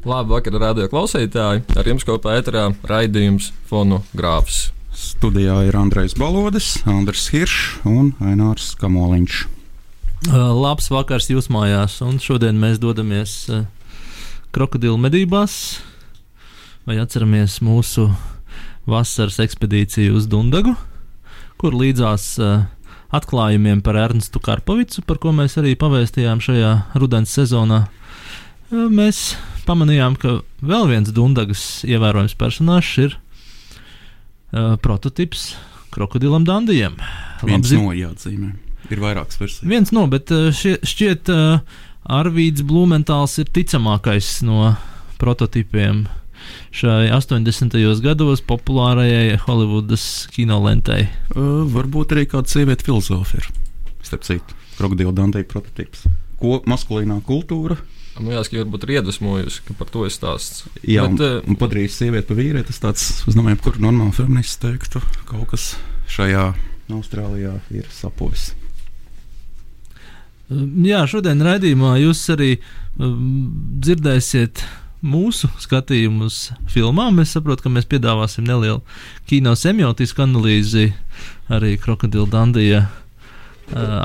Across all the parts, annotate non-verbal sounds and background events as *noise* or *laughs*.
Labu vakaru, radio klausītāji! Ar jums kopā ēterā raidījums Fonogrāfs. Studijā ir Andrejs Balodis, Andris Hiršs un Ainārs Kamoliņš. Uh, labs vakars jūs mājās, un šodien mēs dodamies uh, krokodilu medībās, vai atceramies mūsu vasaras ekspedīciju uz Dundagu, kur līdzās uh, atklājumiem par Ernstu Karpovicu, par ko mēs arī pavēstījām šajā rudens sezonā, uh, mēs pamanījām, ka vēl viens Dundagas ievērojams personāžs ir uh, prototyps krokodilam Dandijam. Viens no jāatzīmē. Ir vairākas versijas. Viens no, bet šie, šķiet, uh, Arvīds Blumentāls ir ticamākais no prototypiem šai 80. gados populārajai Holivudas kinolentei. Uh, varbūt arī kāda sieviete filozofa ir. Starp citu, krokodila Dantei prototyps. Ko maskulīnā kultūra Man liekas, ka varbūt ir iedvesmojusi, ka par to ir stāsts. Jā, Bet, un, un padarījis sievieti par vīrieti. Tas tāds, es domāju, kur normāli feminists teiktu, kaut kas šajā Austrālijā ir sapojis. Jā, šodien raidījumā jūs arī um, dzirdēsiet mūsu skatījumu uz filmām. Es saprotu, ka mēs piedāvāsim nelielu kino semiotisku analīzi arī krokodila Dandija uh,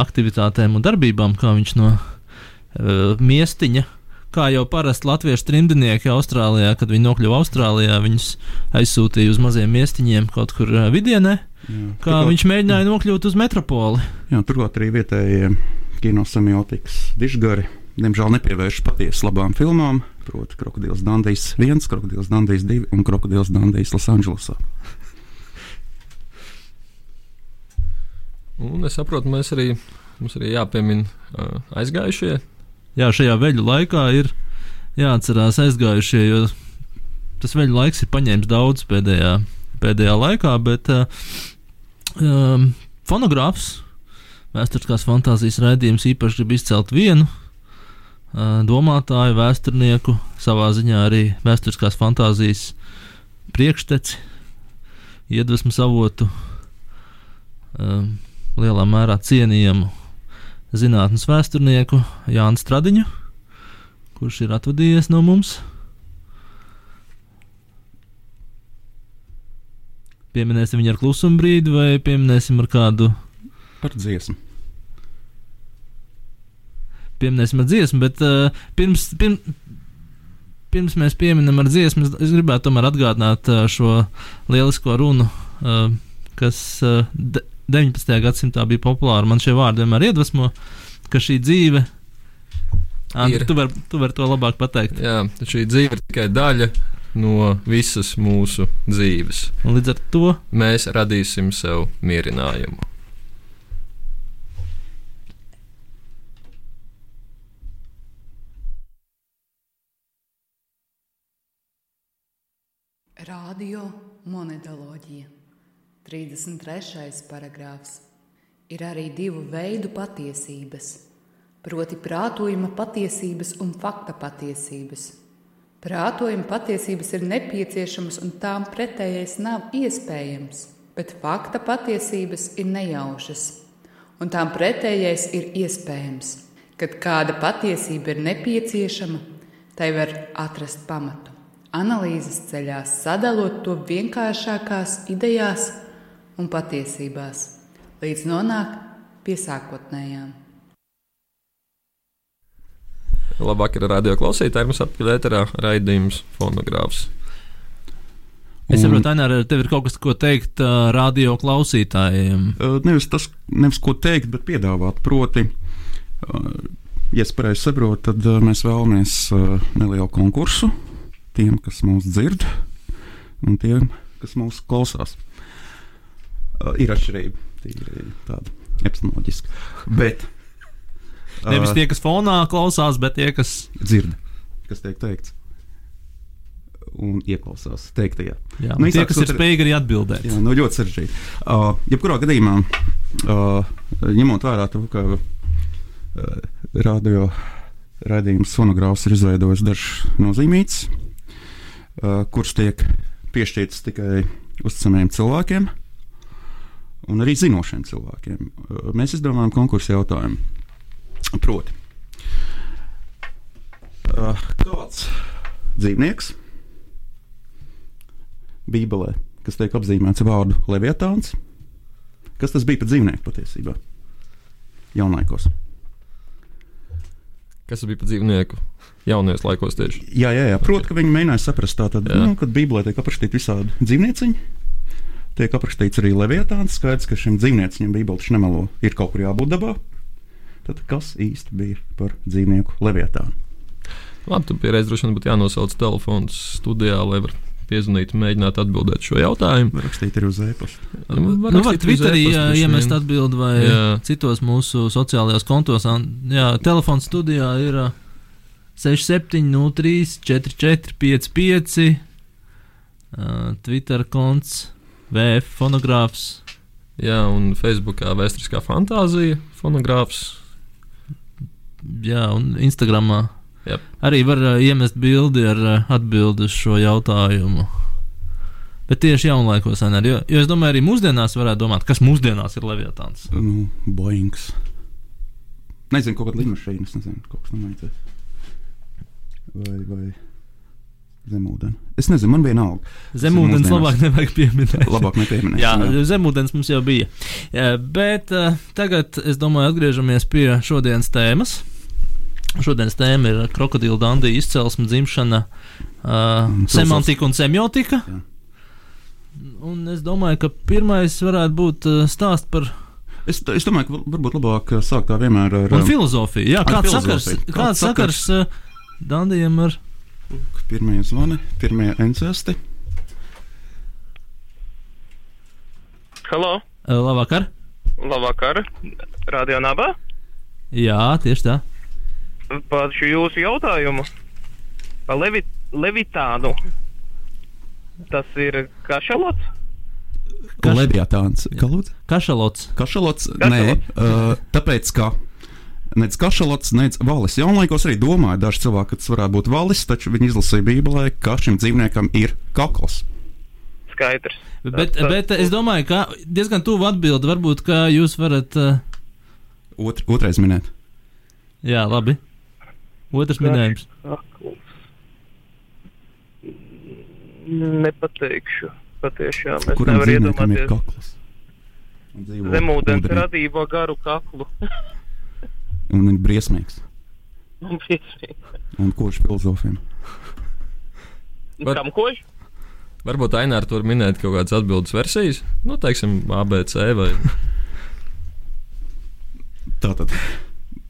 aktivitātēm un darbībām, kā viņš no uh, miestiņa kā jau parasti latviešu trimdnieki Austrālijā, kad viņi nokļuva Austrālijā, viņus aizsūtīja uz maziem miestiņiem kaut kur vidienē. Jā, kā turklāt, viņš mēģināja nokļūt uz metropoli. Jā, turklāt arī vietējie kinosemiotikas dižgari. Diemžēl nepievērš patiesi labām filmām, proti, Krokodils Dandijs 1, Krokodils Dandijs 2 un Krokodils Dandijs Losandželosā. Un es saprotu, mēs arī, mums arī jāpiemina uh, aizgājušie jā, šajā veļu laikā ir jāatcerās aizgājušie, jo tas veļu laiks ir paņēmis daudz pēdējā, pēdējā laikā, bet uh, um, fonogrāfs, vēsturiskās fantāzijas raidījums īpaši grib izcelt vienu uh, domātāju, vēsturnieku, savā ziņā arī vēsturiskās fantāzijas priekšteci, iedvesmas avotu, um, lielā mērā cienījamu zinātnes vēsturnieku Jānu Stradiņu, kurš ir atvadījies no mums. Pieminēsim viņu ar klusumu brīdi, vai pieminēsim ar kādu par dziesmu. Pieminēsim ar dziesmu, bet uh, pirms, pirms, pirms mēs pieminam ar dziesmu, es gribētu tomēr atgādināt uh, šo lielisko runu, uh, kas uh, 19. gadsimtā bija populāra. Man šie vārdi vienmēr iedvesmo, ka šī dzīve Andri. Tu vari var to labāk pateikt. Jā, šī dzīve ir tikai daļa no visas mūsu dzīves. Un līdz ar to mēs radīsim sev mierinājumu. Radio monetoloģija. 33. paragrāfs ir arī divu veidu patiesības, proti, prātojuma patiesības un fakta patiesības. Prātojuma patiesības ir nepieciešamas un tām pretējais nav iespējams, bet fakta patiesības ir nejaušas, un tām pretējais ir iespējams. Kad kāda patiesība ir nepieciešama, tai var atrast pamatu. Analīzes ceļā sadalot to vienkāršākās idejās un patiesībās, līdz nonāk pie sākotnējām. Labāk ir radio klausītāji, mums atpakaļ ēterā raidījums fonogrāfs. Es saprotu, Ainēr, tev ir kaut kas, ko teikt uh, radio klausītājiem. Uh, nevis tas, nevis ko teikt, bet piedāvāt. Proti, uh, ja es pareizi saprotu, tad uh, mēs vēlamies uh, nelielu konkursu tiem, kas mūs dzird, un tiem, kas mūs klausās. Uh, ir atšķirība. Tīri tāda epidemioloģiska. Bet. *laughs* Nevis tie, kas fonā klausās, bet tie, kas dzird, kas tiek teikts. Un ieklausās teiktajā. Jā, nu, tie, kas ir spējīgi arī atbildēt. Jā, nu, ļoti sarežģīti. Uh, jebkurā gadījumā, uh, ņemot vērā to, ka uh, radio raidījums sonogrāfs ir izveidojis dažs nozīmīts, uh, kurš tiek piešķirts tikai uzticamiem cilvēkiem. Uh, un arī zinošiem cilvēkiem. Mēs izdomājam konkursu jautājumu. Proti, kāds dzīvnieks Bībelē, kas tiek apzīmēts vārdu Leviatāns. Kas tas bija par dzīvnieku patiesībā? Jaunlaikos. Kas bija par dzīvnieku? Jaunajos laikos tieši. Jā, jā, jā. protams, ka viņi mēģināja saprast, tātad, Jā. nu, kad Bībelē tiek aprakstīti visādi dzīvnieciņi. Tiek aprakstīts arī leviatāns. Skaidrs, ka šim dzīvniecim Bībelē nemelo. Ir kaut kur jābūt dabā. Tad kas īsti bija par dzīvnieku leviatānu? Labi, tu pieredzi droši vien būtu jānosauc telefons studijā, lai varētu piezvanīt mēģināt atbildēt šo jautājumu. Rakstīt arī uz e-pasta. Var Nu, var rakstīt uz Twitterī iemest atbildi vai Jā. citos mūsu sociālajos kontos. Jā, telefons studijā ir ā, 6703 4455, ā, Twitter konts, VF fonogrāfs. Jā, un Facebookā vēsturiskā fantāzija, fonogrāfs. Jā, un Instagramā Jep. arī var ā, iemest bildi ar ā, atbildi uz šo jautājumu. Bet tieši jaunlaikos, Anar, jo, jo es domāju, arī mūsdienās varētu domāt, kas mūsdienās ir Leviatāns. Nu, Boeings. Nezinu, kaut kāda līnija, nezinu, kaut kas tamlīdzīgs. Vai, vai zemūdens. Es nezinu, man vienalga. Zemūdens mūsdienās. labāk nevajag pieminēt. Labāk nepieminēt. Jā, zemūdens mums jau bija. Jā, Bet uh, tagad, es domāju, atgriežamies pie šodienas tēmas. Šodienas tēma ir krokodila dandija izcelsme, dzimšana, uh, semantika un semiotika. Jā. Un es domāju, ka pirmais varētu būt uh, stāsts par Es, es domāju, ka varbūt labāk sākt kā vienmēr ar un filozofiju. Jā, kāds sakars, filozofiju. kāds Kāds sakars uh, dandijam ar pirmie zvani, pirmie entuziasti. Halo, labvakar? labvakar, Radio Naba. Jā, tieši tā. Par šo jūsu jautājumu par levi, Levitānu. Tas ir kašalots. Kaš- Leviatāns. Kā lūdzu? Kašalots. Kašalots? Kašalots. Nē, uh, tāpēc, ka nec kašalots, nec valis. Jaunlaikos arī domāja daži cilvēki, ka tas varētu būt valis, taču viņi izlasīja Bībelē, ka šim dzīvniekam ir kakls. Skaidrs. Bet, Tas- bet es domāju, ka diezgan tuvu atbildi varbūt, ka jūs varat. Uh, Otr, otrais minēt. jā, labi. Otrs minējums. Kakls. Nepateikšu. Patiešām es Kuram nevaru iedomāties. Zemūdens radīja garu kaklu. *laughs* Un ir briesmīgs. Un briesmīgi. Un kurš filozofiem? Var- Kam kož? Varbūt Ainārs tur minēt kaut kādas atbildes versijas, nu, teiksim, ABC vai Tātad,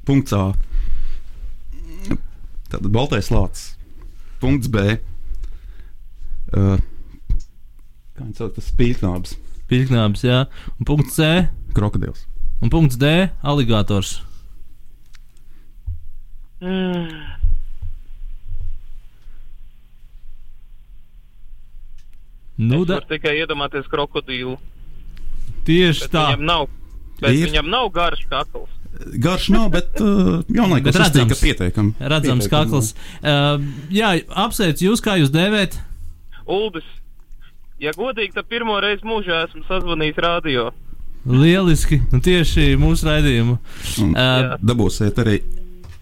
punkts A. Tātad, baltais lācis. Punkts B. Uh, kā viņš sauc, tas spīļknābs, Pīknābs, jā. Un punkts C. krokodils. Un punkts D. Aligators. Mm. Nu, es da, tikai iedomāties krokodīlu. tieši Bet tā. viņam nav, bet Ir. viņam nav garš kakls. Garš nav, bet uh, jaunlaikos Bet redzams. ka pietiekami. Redzams, pietiekami, kakls. Uh, jā, apsveicu jūs, kā jūs dēvēt. Uldis, ja godīgi, tad pirmo reizi mūžā esmu sazvanījis radio. Lieliski. Un tieši mūsu raidījumu. Uh, Dabūsiet arī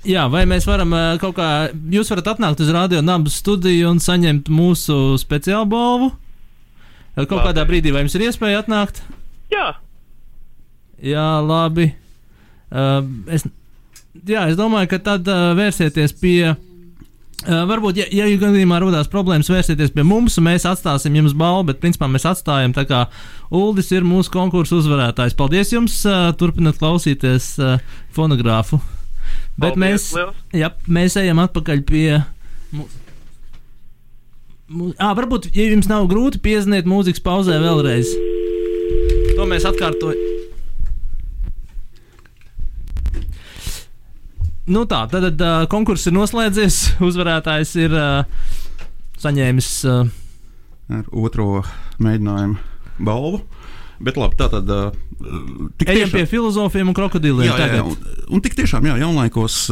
jā, vai mēs varam kaut kā. Jūs varat atnākt uz radio nabas studiju un saņemt mūsu speciālu balvu. Kaut Labi. kādā brīdī, vai jums ir iespēja atnākt? Jā, Jā, labi. Uh, es, jā, es domāju, ka tad uh, vērsieties pie. Uh, varbūt, ja, ja gadījumā rodas problēmas, vērsieties pie mums, un mēs atstāsim jums balvu, bet principā mēs atstājam tā kā Uldis ir mūsu konkursu uzvarētājs. Paldies jums! Uh, turpināt klausīties uh, fonogrāfu. Bet Paldies mēs, liels. jā, mēs ejam atpakaļ pie. À, varbūt, ja jums nav grūti piezvanīt mūzikas pauzē vēlreiz. To mēs atkārtojam. Nu tā, tad uh, konkurss ir noslēdzies. *laughs* Uzvarētājs ir uh, saņēmis. Uh, ar otro mēģinājumu balvu. Bet labi, tā tad. Tik ejam tiešām- pie filozofiem un krokodiliem. jā, jā, jā, un, un tik tiešām, jā, jaunlaikos.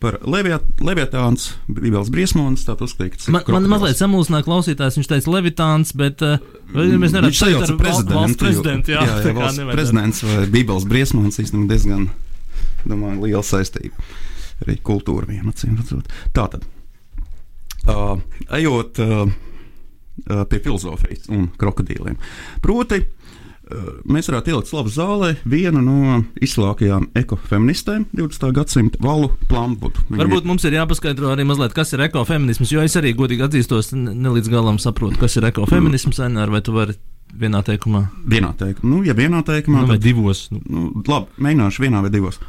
Par Leviatāns, Bībeles briesmonis, tā uzskatīts. Man, man mazliet samulsināja klausītājs. Viņš teica, Levitāns, bet uh, mēs nevaram sajauca ar prezidentu. valsts prezidentu. Jā, *laughs* jā, jā valsts prezidents vai Bībeles briesmonis īstenībā diezgan domāju, liela saistība. Arī kultūra viena acīm redzot. Tā tad. Uh, ejot uh, pie filozofijas un krokodīliem. Proti, uh, mēs varētu ielikt slavu zālē vienu no izslākajām ekofeministēm 20. gadsimta valu plāmbudu. Varbūt mums ir jāpaskaidro arī mazliet, kas ir ekofeminisms, jo es arī godīgi atzīstos, ne līdz galam saprotu, kas ir ekofeminisms, Enār, vai tu vari vienā teikumā? Vienā teikumā, nu, ja vienā teikumā, Nu, vai tad, divos? Nu, nu, labi, mēģināšu vienā vai divos.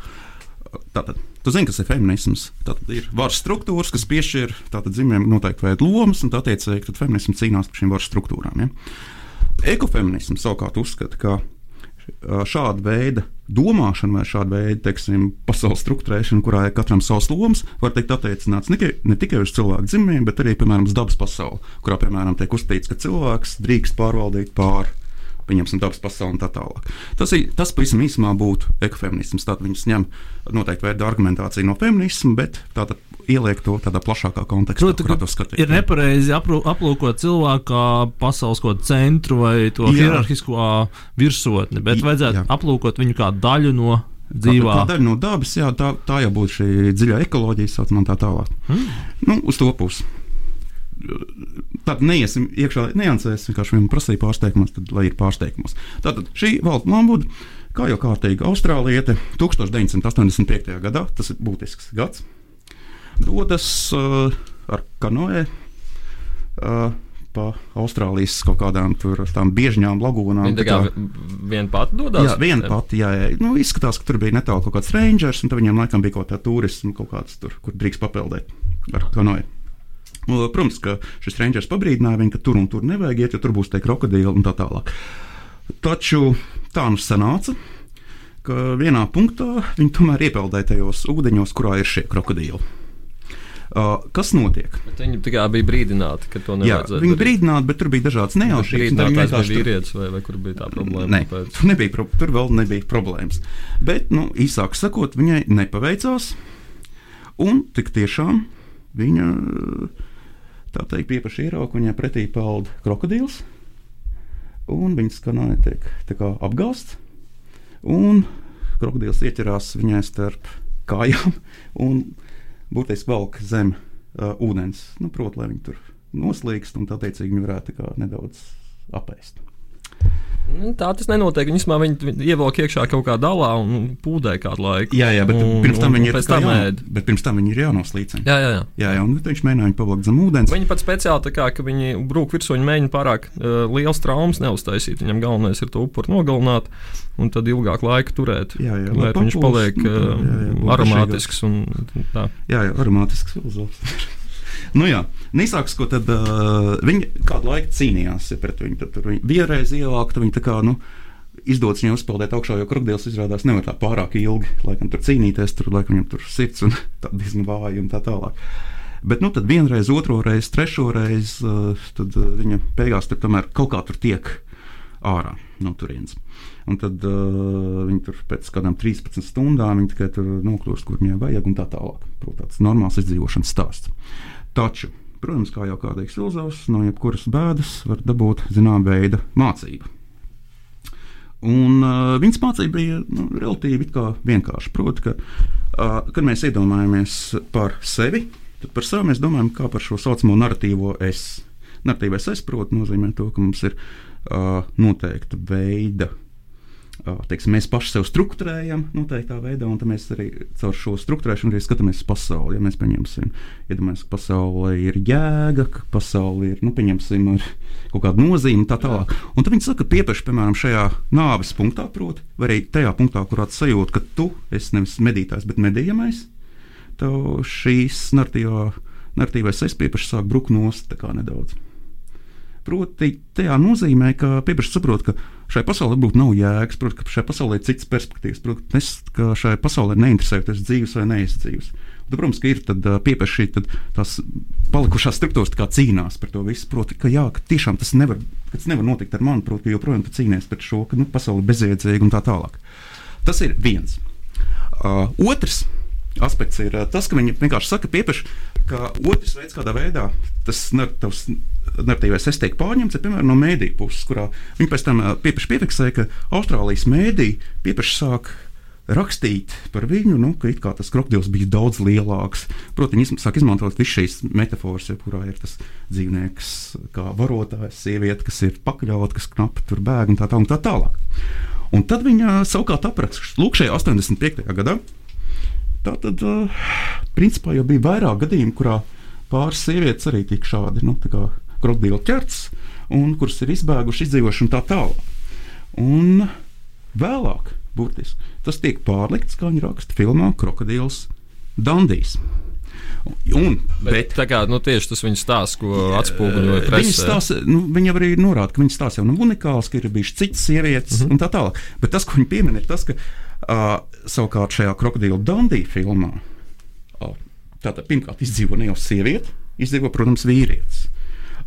Tātad, tu zini, kas ir feminisms. Tātad ir varas struktūras, kas piešķir dzimumiem noteikti veidu lomas, un tā attiecīgi feminisms cīnās par šīm varas struktūrām. Ja? Ekofeminisms savukārt uzskata, ka šāda veida domāšana vai šāda veida teiksim, pasaules struktūrēšana, kurā ir katram savs lomas, var tikt attiecināts ne, ne tikai uz cilvēku dzimumiem, bet arī piemēram uz dabas pasauli, kurā piemēram tiek uzstīts, ka cilvēks drīkst pārvaldīt pāri. Pieņemsim dabas pasauli un tā tālāk. Tas, ir, tas pavisam īsumā būtu ekofeminisms. Tātad viņas ņem noteikti veidu argumentāciju no feminisma, bet tātad ieliek to tādā plašākā kontekstā, Proti, kurā to skatīt. ir nepareizi aplūkot cilvēku kā pasaules kādu centru vai to Jā. hierarhisko virsotni, bet Jā. vajadzētu aplūkot viņu kā daļu no dzīvā. Tā, tā daļa no dabas, jā, tā, tā jau būtu šī dziļā ekoloģija, saucamā tā tālāk. Hmm. Nu, uz to pusi. Tad neiesim iekšā, neansēs, vienkārši viņam prasīja pārsteigumos, tad lai ir pārsteigumos. Tātad šī valda Lambuda, kā jau kārtīgi Austrāliete, 1985. gadā, tas ir būtisks gads, dodas uh, ar kanoē. Uh, Pa Austrālijas kaut kādām tur tām biežņām, lagūnām. Viņa tā kā viena pati dodas. Jā, viena pati. Jā, jā. Nu, izskatās, ka tur bija netālu kaut kāds rangers, un viņam laikam bija kaut kāda turisma, kaut kāds tur, kur drīkst papeldēt ar kanoju. Nu, Protams, ka šis rangers pabrīdināja viņu, ka tur un tur nevajag iet, jo tur būs tie krokodili un tā tālāk. Taču tā nu sanāca, ka vienā punktā viņi tomēr iepeldēja tajos ūdeņos, kurā ir šie krokodili. Uh, kas notiek? Bet Viņi tikai bija brīdināti, ka to Jā, nevajadzētu. viņi brīdināti, bet tur bija dažādas nejaušības. Brīdinātājs bija vienkārši tur- vīrietis vai, vai kur bija tā problēma? Nē, Kāpēc? tur, nebija, pro- tur vēl nebija problēmas. Bet, nu, īsāk sakot, viņai nepaveicās. Un tik tiešām viņa tā teikt, piepaši ierauga, viņai pretī peld krokodils. Un viņas kanāla tiek tā kā apgāzta. Un krokodils ieķerās viņai starp kājām un būtiski velk zem uh, ūdens. Nu, Protams, lai viņi tur noslīkst un tā teicīgi viņi varētu tā nedaudz apēst. Nu, Tā tas nenotiek. Viņi smā viņi viņi ievelk iekšā kaut kādā dalā un pūdē kādu laiku. Jā, jā, bet Un- pirms tam viņi ir pēc tā kā tam jāno- ēd. Bet pirms tam viņi ir jānoslīcina. Jā, jā, jā. Jā, jā, un viņš mēģināja viņu pavākt zem ūdens. Viņi pat speciāli tā kā, ka viņi brūk virsū, viņi mēģina pārāk uh, liels traumas neuztaisīt. Viņam galvenais ir to upuru nogalināt un tad ilgāk laika turēt. Jā, jā, lai lai viņš papuls, paliek nu, uh, jā, jā, būtu aromātisks. Un, tā. Jā, jā aromātisks filozofs. *laughs* nu, jā, nesāks, ko tad uh, viņi kādu laiku cīnījās pret viņu. Tad tur viņi vienreiz ielāka, tad viņi tā kā, nu, izdodas viņu uzpeldēt augšā, jo krokodils izrādās nevar tā pārāk ilgi, laikam tur cīnīties, tur laikam viņam tur sirds un *laughs* tā diezgan vāji un tā tālāk. Bet, nu, tad vienreiz, otro reizi, trešo reizi, uh, tad uh, viņa beigās tur tomēr kaut kā tur tiek ārā no turienes. Un tad uh, viņi tur pēc kādām 13 stundām tikai tur nokļūst, kur viņai vajag, un tā tālāk. Protams, tāds normāls izdzīvošanas stāsts. Taču, protams, kā jau kādreiz filozofs, no jebkuras bēdas var dabūt zināma veida mācību. Un uh, viņas mācība bija nu, relatīvi vienkārša. Proti, ka, uh, kad mēs iedomājamies par sevi, tad par sevi mēs domājam kā par šo saucamo narratīvo es. Narratīvais es, proti, nozīmē to, ka mums ir uh, noteikta veida. Teiksim, mēs paši sev struktūrējam noteiktā veidā, un mēs arī caur šo struktūrēšanu arī skatāmies uz pasauli. Ja mēs pieņemsim, iedomājamies, ka pasaulē ir jēga, ka pasaulē ir, nu, pieņemsim, ir kaut kāda nozīme tā tālāk. Un tad viņi saka, ka piepeši, piemēram, šajā nāves punktā, proti, vai arī tajā punktā, kurā tu sajūti, ka tu esi nevis medītājs, bet medījamais, tev šīs narratīvais es piepeši sāk brukt nost nedaudz. Proti, tajā nozīmē, ka pieprasa saprot, ka šai pasaulē būtu nav jēgas, proti, ka šai pasaulē ir citas perspektīvas, proti, nes, ka šai pasaulē neinteresē, tas dzīves vai neizdzīves. Tad, protams, ka ir pieprasa šī tad, tās palikušās struktūras kā cīnās par to visu. Proti, ka jā, ka tiešām tas nevar, tas nevar notikt ar mani, proti, joprojām tu cīnies pret šo, ka nu, pasaule ir bezjēdzīga un tā tālāk. Tas ir viens. Uh, otrs aspekts ir uh, tas, ka viņi vienkārši saka, pieprasa, ka otrs veids, kādā veidā tas narratīvs, narratīvais es tiek pārņemts, piemēram no mēdīņu puses, kurā viņi pēc tam uh, pieprasa piefiksē, ka Austrālijas mēdīņi pieprasa sāk rakstīt par viņu, nu, ka kā tas krokodils bija daudz lielāks. Protams, viņi sāk izmantot visas šīs metafāras, kurā ir tas dzīvnieks, kā varotājs, sieviete, kas ir pakļauta, kas knapi tur bēg un tā, tā, un tā tālāk. Un tad viņa savukārt apraksta, lūk, šajā 85. gadā. Tā tad, uh, principā, jau bija vairāk gadījumu, kurā pāris sievietes arī tika šādi nu, krokodili ķerts, un kuras ir izbēgušas, izdzīvojušas un tā tālāk. Un vēlāk, burtiski, tas tiek pārlikts, kā viņi raksta filmā, Krokodils Dandijs. Un, bet, bet, tā kā nu, tieši tas viņa stāsts, ko atspoguļoja stāsts, nu, viņa arī norāda, ka viņa stāsts jau nav unikāls, ka ir bijušas citas sievietes mm -hmm. un tā tālāk. Bet tas, ko viņa piemin, ir tas, ka uh, savukārt šajā krokodila Dandija filmā uh, tātad pirmkārt izdzīvo ne jau sieviete, izdzīvo, protams, vīrietis.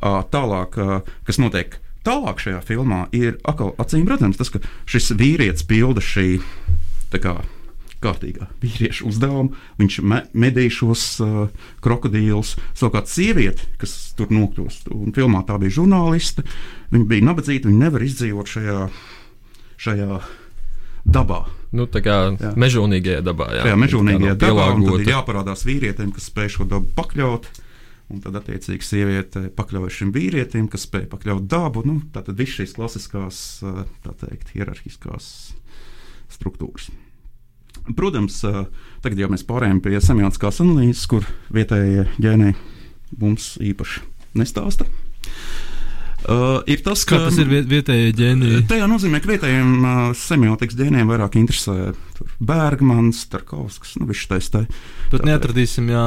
Uh, tālāk, uh, kas notiek Tālāk šajā filmā ir atkal acīm redzams tas, ka šis vīrietis pilda šī kā, kārtīgā vīrieša uzdevumu. Viņš me, medīja šos uh, krokodīlus. Savukārt, sieviete, kas tur nokļūst, un filmā tā bija žurnāliste, viņa bija nabadzīga, viņa nevar izdzīvot šajā, šajā dabā. Nu, tā kā jā. mežonīgajā dabā. Jā, jā mežonīgajā dabā. Tad ir jāparādās vīrietim, kas spēj šo dabu pakļaut. Un tad, attiecīgi, sieviete pakļaujas šim vīrietim, kas spēj pakļaut dabu. Nu, tātad visas šīs klasiskās, tā teikt, hierarhiskās struktūras. Protams, tagad jau mēs pārējām pie semiotiskās analīzes, kur vietējie ģēniji mums īpaši nestāsta. Uh, ir tas, ka Kā tas ir vietējie ģēniji. Tajā nozīmē, ka vietējiem uh, semiotikas ģēnijiem vairāk interesē Bergmans, Tarkovskis, nu, viņš taisa. Tur neatradīsim, jā.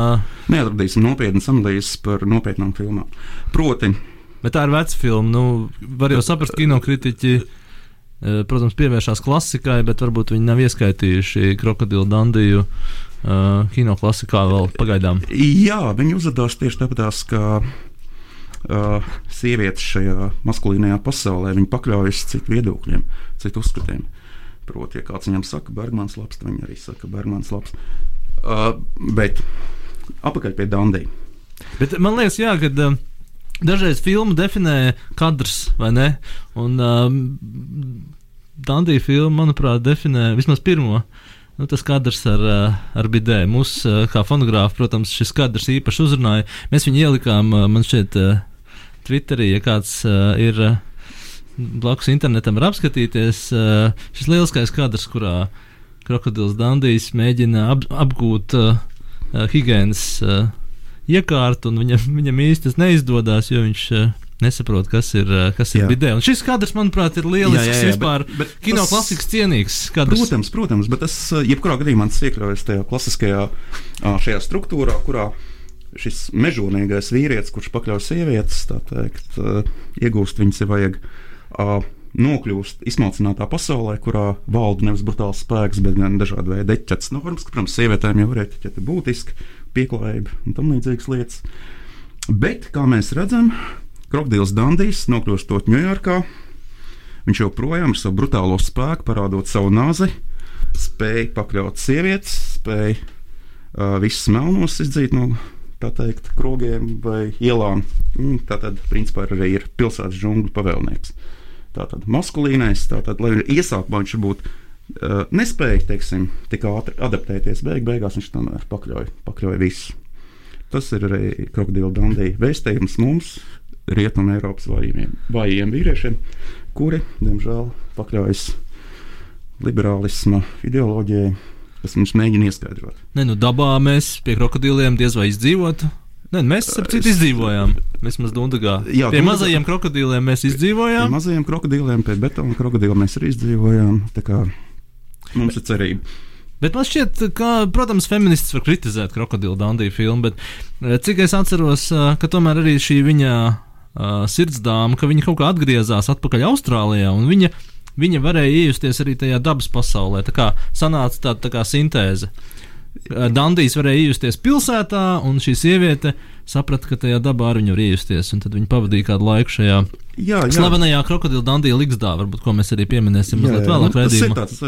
Neatradīsim nopietnas analīzes par nopietnām filmām. Proti. Bet tā ir veca filma. Nu, var jau saprast, kinokritiķi, uh, protams, pievēršās klasikai, bet varbūt viņi nav ieskaitījuši krokodilu dandiju. Uh, kino klasikā vēl pagaidām. Jā, viņi uzvedās tieši tāpēc, ka uh, sievietes šajā maskulīnajā pasaulē, viņi pakļaujas citu viedokļiem, citu uzskatiem. Proti, ja kāds viņam saka, Bergmans labs, tad viņi arī saka, Bergmans labs. Uh, bet apakaļ pie Dandija. Bet man liekas, jā, ka uh, dažreiz filmu definē kadrs, vai ne? Un uh, Dandija filma, manuprāt, definē vismaz pirmo. Nu, tas kadrs ar, uh, ar bidē. Mūs, uh, kā fonogrāfu, protams, šis kadrs īpaši uzrunāja. Mēs viņu ielikām, uh, man šķiet, Twitterī, ja kāds ir blakus internetam, var apskatīties šis lieliskais kadrs, kurā krokodils Dandijs mēģina ap, apgūt uh, higiēnas uh, iekārtu, un viņam, viņam īsti tas neizdodas, jo viņš. Uh, Nesaprotu, kas ir, kas ir bidē. Un šis kadrs, manuprāt, ir lielisks. Jā, jā, jā, vispār bet, bet kino tas, klasikas cienīgs. Kadrs. Protams, protams, bet tas, jebkurā gadījumā, tas iekļaujas tajā klasiskajā šajā struktūrā, kurā šis mežonīgais vīrietis, kurš pakļauj sievietes, teikt, uh, iegūst viņas, ja vajag nokļūst izsmalcinātā pasaulē, kurā valda nevis brutāls spēks, bet gan dažādi veidi etiķetes normas, ka, protams, sievietēm jau ir etiķete būtiski, pieklājība un tam līdzīgas lietas. Bet, kā mēs redzam, Krokodils Dandijs nokļūstot Ņujorkā, viņš joprojām ar savu brutālo spēku, parādot savu nāzi, spēja pakļaut sievietes, spēja uh, visus melnos izdzīt no teikt, krogiem vai ielām. Mm, tā tad, principā, arī ir pilsētas džungļu pavēlnieks. Tātad maskulīnais, tātad, lai iesākumā viņš būtu uh, nespēja, teiksim, tik ātri adaptēties, beig beigās viņš tomēr pakļauj, pakļauj visu. Tas ir arī krokodila dandija vēstījums mums, rietumu Eiropas vājiem, vājiem vīriešiem, kuri, diemžēl, pakļaujas liberālisma ideoloģijai kas mums mēģina ieskaidrot. Nē, nu dabā mēs pie krokodiliem diez vai izdzīvotu. Nē, mēs ar citu izdzīvojām. Mēs mazliet dundagā. Jā, pie dundagā. mazajiem krokodiliem mēs izdzīvojām. Pie mazajiem krokodiliem, pie betona krokodiliem mēs arī izdzīvojām. Tā kā mums ir cerība. Bet man šķiet, ka, protams, feminists var kritizēt krokodilu Dandiju filmu, bet eh, cik es atceros, eh, ka tomēr arī šī viņa uh, sirdsdāma, ka viņa kaut kā atgriezās atpakaļ Austrālijā un viņa viņa varēja iejusties arī tajā dabas pasaulē. Tā kā sanāca tāda tā kā sintēze. Dandijs varēja iejusties pilsētā, un šī sieviete saprata, ka tajā dabā arī viņa var iejusties. Tad viņi pavadīja kādu laiku šajā jā, jā. slavenajā krokodila Dandija Ligsdā, varbūt, ko mēs arī pieminēsim mazliet vēlāk. Nu, tas ir tāds,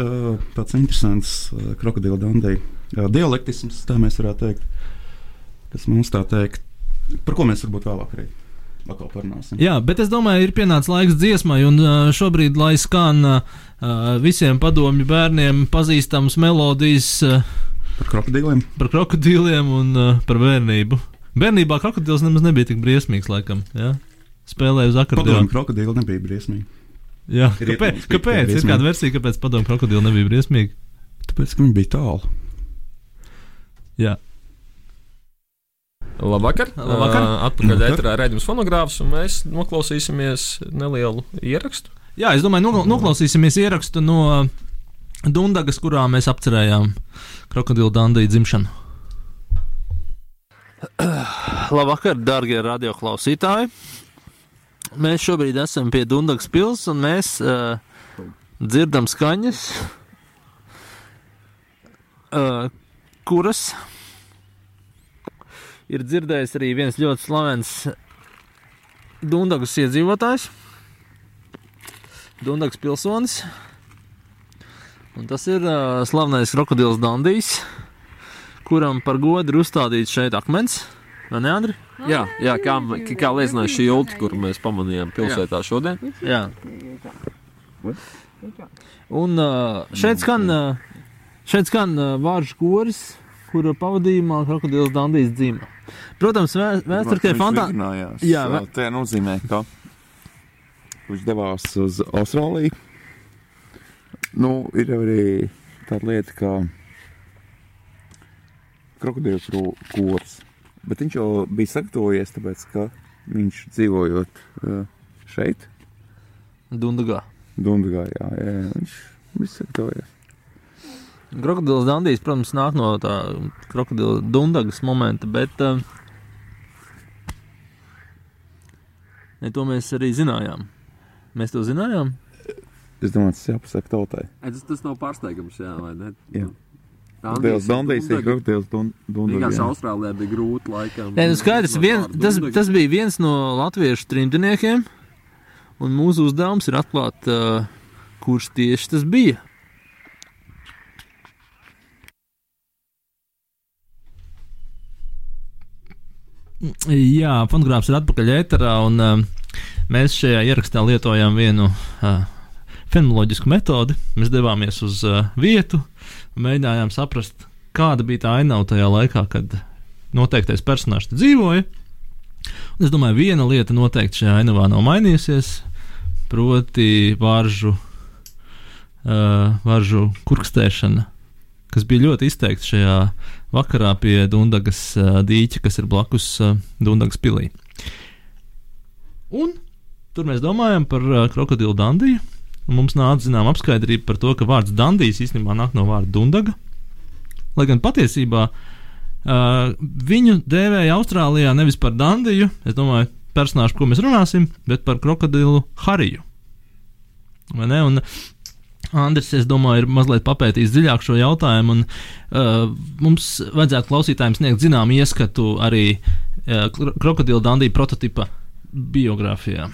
tāds interesants krokodila Dandija dialektisms, tā mēs varētu teikt, kas mums tā teikt, par ko mēs varbūt vēlāk arī atkal parunāsim. Jā, bet es domāju, ir pienācis laiks dziesmai, un šobrīd, lai skan uh, visiem padomju bērniem pazīstams melodijas uh, Par krokodīliem. par krokodīliem un uh, par bērnību. Bērnībā krokodils nemaz nebija tik briesmīgs, laikam. Ja? Spēlēja uz akordeona. krokodīli nebija briesmīgi. Jā, Ir kāpēc? kāpēc? Ir briesmīgi. kāda versija, kāpēc padomu krokodili nebija briesmīgi? Tāpēc, ka viņi bija tālu. Jā. Labvakar! Labvakar. Uh, atpakaļ ēterā redzams fonogrāfs, un mēs noklausīsimies nelielu ierakstu. Jā, es domāju, nokla- noklausīsimies ierakstu no Dundagas, kurā mēs apcerējām krokodilu Dandiju dzimšanu. Labvakar, darbie radioklausītāji! Mēs šobrīd esam pie Dundagas pilsētas, un mēs uh, dzirdam skaņas, uh, kuras ir dzirdējis arī viens ļoti slavens Dundagas iedzīvotājs. Dunkas pilsonis. Un tas ir uh, slavenais krokodils Dandijs, kuram par godu ir uzstādīts šeit akmens. Vai ne, Andri? Jā, jā kā, kā liecināja šī ilga, kuru mēs pamanījām pilsētā šodien. Jā. Un uh, šeit skan, uh, šeit skan uh, vārds koris, kura pavadījumā krokodils Dandijs dzima. Protams, vē- vēsturē fantāzija. Jā, vē- tā nozīmē, ka viņš devās uz Austrāliju. Nu, ir arī tāda lieta, ka krokodils kurs. Bet viņš jau bija sagatavojies, tāpēc ka viņš dzīvojot šeit, Dundagā. Dundagā, jā, jā, viņš bija sagatavojies. Krokodils Dandijs, protams, nāk no tā krokodila Dundagas momenta, bet uh, ne, to mēs arī zinājām. Mēs to zinājām. Es domāju, tas jāpasaka tautai. Tas, tas nav pārsteigums, jā, vai ne? Jā. Dandijs Dandijs ir krokodils. Vienkārši Austrālijā bija grūti laikam. Nē, nu skaidrs, vien, tas, tas bija viens no latviešu trimdniekiem, un mūsu uzdevums ir atklāt, uh, kurš tieši tas bija. Jā, fonogrāfs ir atpakaļ ēterā, un uh, mēs šajā ierakstā lietojām vienu uh, fenoloģisku metodi. Mēs devāmies uz uh, vietu mēģinājām saprast, kāda bija tā ainava tajā laikā, kad noteiktais personāžs dzīvoja. Un es domāju, viena lieta noteikti šajā ainavā nav mainījusies, proti, varžu, uh, varžu kurkstēšana, kas bija ļoti izteikta šajā vakarā pie Dunkas dīķa, kas ir blakus Dunkas pilī. Un tur mēs domājam par krokodilu Dandiju. Mums nāca zinām apskaidrība par to, ka vārds Dandijs īstenībā nāk no vārda Dundaga. Lai gan patiesībā uh, viņu dēvēja Austrālijā nevis par Dandiju, es domāju, personāžu, par ko mēs runāsim, bet par krokodilu Hariju. Vai ne? Un Andris, es domāju, ir mazliet papētījis dziļāk šo jautājumu, un uh, mums vajadzētu klausītājiem sniegt zināmu ieskatu arī uh, kro- krokodila Dandija prototipa biogrāfijā.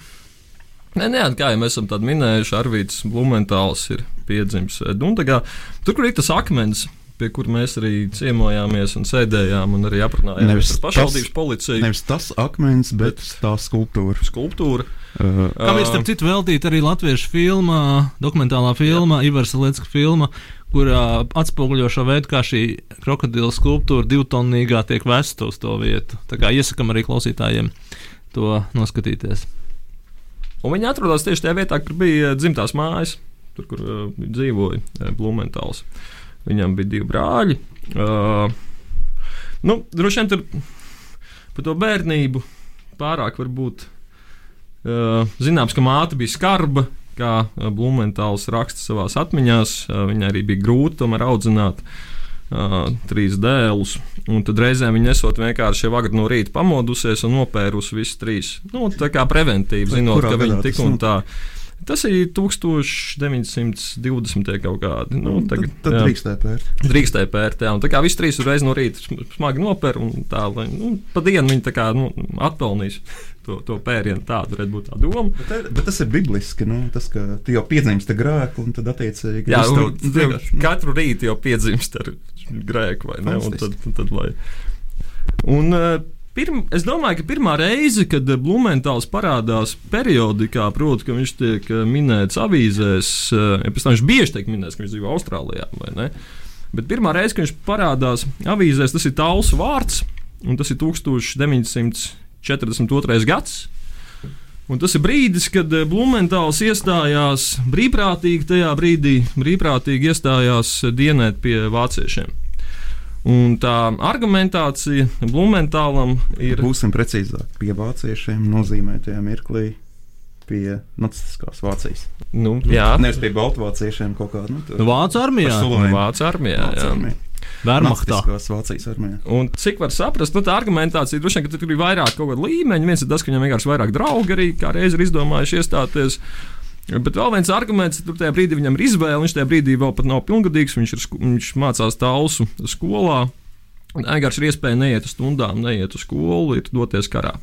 Nē, nē, kā jau mēs esam minējuši, Arvīts Blumentāls ir piedzimis Dundagā. Tur, kur ir tas akmens, pie kur mēs arī ciemojāmies un sēdējām un arī aprunājāmies Nevis ar pašvaldības policiju. Nevis tas akmens, bet tā skulptūra. Skulptūra. Uh, Kam ir starp citu veltīta arī latviešu filma, dokumentālā filma, Ivars Lietska filma, kurā atspoguļo šo veidu, kā šī krokodila skulptūra divtonnīgā tiek vesta uz to vietu. Tā kā iesakam arī klausītājiem to noskatīties. Un viņi atrodas tieši tajā vietā, kur bija dzimtās mājas, tur, kur uh, dzīvoja uh, Blumentāls. Viņam bija divi brāļi. Uh, nu, droši vien tur par to bērnību pārāk varbūt uh, zināms, ka māte bija skarba. Kā uh, Blumentāls raksta savā atmiņā, uh, viņai arī bija grūti tomēr audzināt uh, trīs dēlus. Un tad reizēm viņa esot vienkārši jau agri no rīta pamodusies un nopērusi visus trīs. Nu, tā kā preventīvi, Vai zinot, kurā ka gadā tik un notika? tā. Tas ir 1920. kaut kādi. Nu, tagad, tad jā, drīkstēja pērt. drīkstēja pērt. Jā, un tā kā visi trīs uzreiz no rīta sm- smagi nopēr un tā, lai nu, pa dienu viņi tā kā nu, atpelnīs *laughs* to, to pērienu. Tāda varētu būt tā doma. Bet, te- bet tas ir bibliski. Nu, tas, ka tu jau piedzimsti grēku, un tad attiecīgi Jā, viss un, tev- nu, katru rītu jau piedzimst ar grēku, vai ne? Un tad, Fantastiski. tad, lai... un, eh, pirm, es domāju, ka pirmā reize, kad eh, Blumentāls parādās periodikā, proti, ka viņš tiek eh, minēts avīzēs, eh, ja pēc tam viņš bieži tiek minēts, ka viņš dzīvo Austrālijā? Bet pirmā reize, kad viņš parādās avīzēs, tas ir tāls vārds, un tas ir 1942. gads. Un tas ir brīdis, kad Blumentāls iestājās brīvprātīgi, tajā brīdī brīvprātīgi iestājās dienēt pie vāciešiem. Un tā argumentācija Blumentālam ir. Būsim precīzāk, pie vāciešiem nozīmē tajā mirklī. Pie nacistiskās Vācijas. Nu, jā, Nevis pie baltvāciešiem kaut kāda. Nu, tur- Vācu armijā, Par Slovēniju. Vācu armijā. Vācu jā. armija. Vērmachtā. Nacistiskās Vācijas armijā. Un cik var saprast, nu, tā argumentācija droši vien, ka tur ir vairāk kaut kāda līmeņa. Viens ir tas, ka viņam vienkārši vairāk draugi arī kā reiz ir izdomājuši iestāties. Bet vēl viens arguments, tur tajā brīdī viņam ir izvēle. Viņš tajā brīdī vēl pat nav pilngadīgs. Viņš, ir, viņš mācās tālsu skolā. Un Vienkārši ir iespēja neiet uz stundām, neiet uz skolu, ir doties karā.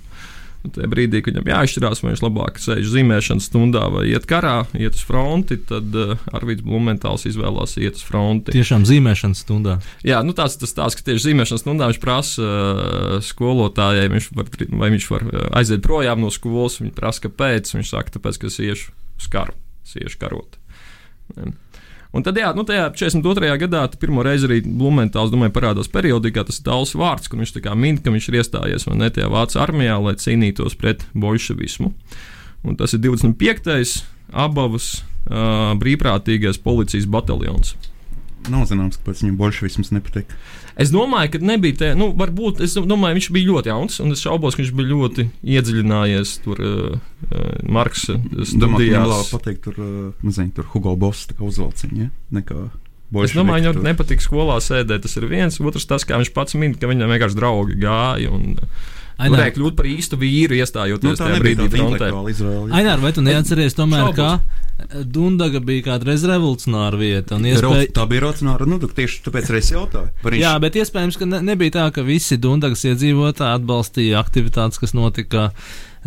Tajā brīdī, kad viņam jāizšķirās, vai viņš labāk sēž zīmēšanas stundā vai iet karā, iet uz fronti, tad uh, Arvīds Blumentāls izvēlās iet uz fronti. Tiešām zīmēšanas stundā. Jā, nu tāds tas tās, ka tieši zīmēšanas stundā viņš prasa uh, skolotājai, viņš var, vai viņš var uh, aiziet projām no skolas. Viņa prasa, kāpēc. Viņš saka, tāpēc, ka es iešu uz karu, es iešu karot. Un tad, jā, nu, tajā 42. gadā pirmo reizi arī Blumentāls domāju, parādās periodikā. Tas tāls vārds, kur viņš tā kā min, ka viņš ir iestājies vai ne tajā vācu armijā, lai cīnītos pret bolševismu. Un tas ir 25. abavas uh, brīvprātīgais policijas bataljons. Nav zināms, kāpēc viņam bolševisms nepatīk. Es domāju, ka nebija tā, nu, varbūt, es domāju, viņš bija ļoti jauns, un es šaubos, ka viņš bija ļoti iedziļinājies tur uh, uh, Marksa Domāju, ka viņam labāk studijās. patīk tur, uh, nezinu, tur Hugo Boss uzvalciņa, ja? nekā Es domāju, viņam tur. nepatīk skolā sēdēt. Tas ir viens. Otrs, tas, kā viņš pats min, ka viņam vienkārši draugi gāja un Ainēr, varēja kļūt par īstu vīru, Nu, iestājoties tā tajā brīdī frontē. Ainēr, vai tu neatceries tomēr, Šaubos. ka Dundaga bija kādreiz revolucionāra vieta? un Iespēj... Tā bija racionāla. Nu, tak tieši tāpēc arī es jautāju. Jā, bet iespējams, ka ne, nebija tā, ka visi Dundagas iedzīvotāji atbalstīja aktivitātes, kas notika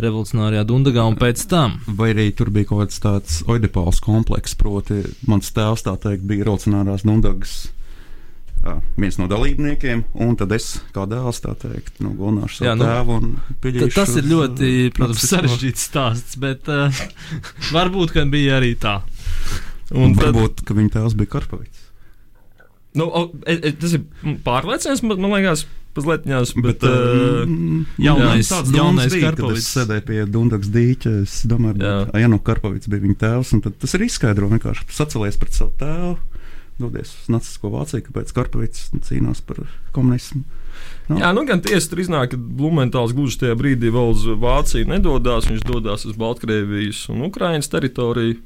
revolucionārajā Dundagā un pēc tam. Vai arī tur bija kaut kāds tāds oidipāls komplekss, proti, mans tēvs tā teikt bija Rolcinārās Dundagas viens no dalībniekiem, un tad es kā dēls tā teikt, nu, gonāšu savu Jā, nu, tēvu tas ir ļoti, protams, sarežģīts stāsts, bet uh, *laughs* varbūt, ka bija arī tā. Un Un tad, varbūt, ka viņa tēvs bija Karpavits. nu, o, e, e, tas ir pārliecināts, man, man liekas, mazliet ņās, bet, uh, jaunais- tāds jaunais bija, Karpavits. Es sēdēju pie Dundagas dīķa, es domāju, ka Janu Karpavits bija viņa tēvs, un tad tas ir izskaidro vienkārši sacelies pret savu tēvu. Dodies uz Nacisko Vāciju, kāpēc Karpavits cīnās par komunismu. Nu, Jā, nu gan tiesa tur iznāk, ka Blumentāls gluži tajā brīdī vēl uz Vāciju nedodas. Viņš dodas uz Baltkrievijas un Ukraiņas teritoriju.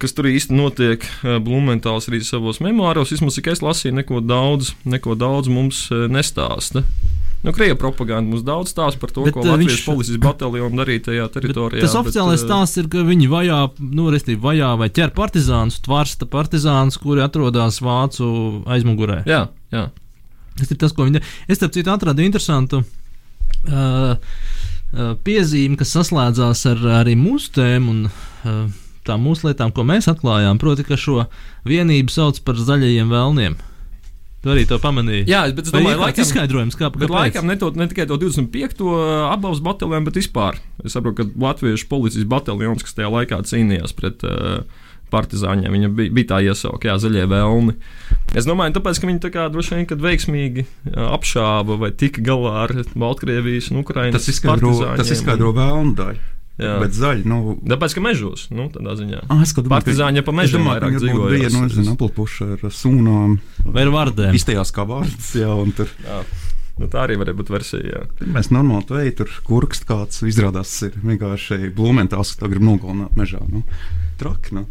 Kas tur īsti notiek? eh, Blumentāls arī savos memoāros, vismaz cik es lasīju, neko daudz, neko daudz mums eh, nestāsta. Nu, Krievija propaganda mums daudz stāsta par to, Bet, bet, ko eh, Latvijas viņš- policijas bataljona darīja tajā Bet teritorijā. tas oficiālais bet, eh, stāsts ir, ka viņi vajā, nu, restīvi vajā vai ķer partizānus, tvarsta partizānus, kuri atrodas vācu aizmugurē. Jā, jā. Tas ir tas, ko viņi. Es, starp citu, atradu interesantu uh, uh, piezīmi, kas saslēdzās ar arī mūsu tēmu un uh, tām mūsu lietām, ko mēs atklājām. Proti, ka šo vienību sauc par zaļajiem vēlniem. Tu arī to pamanīji. jā, bet es domāju, ir kāds laikam, izskaidrojums, kā, Bet laikam ne, to, ne tikai to 25. apgabals bataljonu, bet vispār. Es saprotu, ka Latviešu policijas bataljons, kas tajā laikā cīnījās pret uh, partizāņiem, viņa bija, bija tā iesauka, jā, zaļie vēlni. Es domāju, tāpēc, ka viņi tā kā droši vien kad veiksmīgi uh, apšāva vai tika galā ar Baltkrievijas un Ukraiņas Tas izskaidro, tas izskaidro vēlnu daļu. Jā. Bet zaļi, nu, Tāpēc, ka mežos, nu, tādā ziņā. Ah, es domāju, Partizāņi pa mežiem vairāk dzīvoja. dzīvojās. Bija, nu, es zinu, aplapuši ar sūnām. Vai ir vardēm? Iztajās kā vārds, jā, un tur Jā. Nu, tā arī varēja būt versija. Jā. mēs normāli to ejam, tur kurkst kāds izrādās ir vienkārši blūmentāls, kas to grib nogalināt mežā. Nu, traki, nu.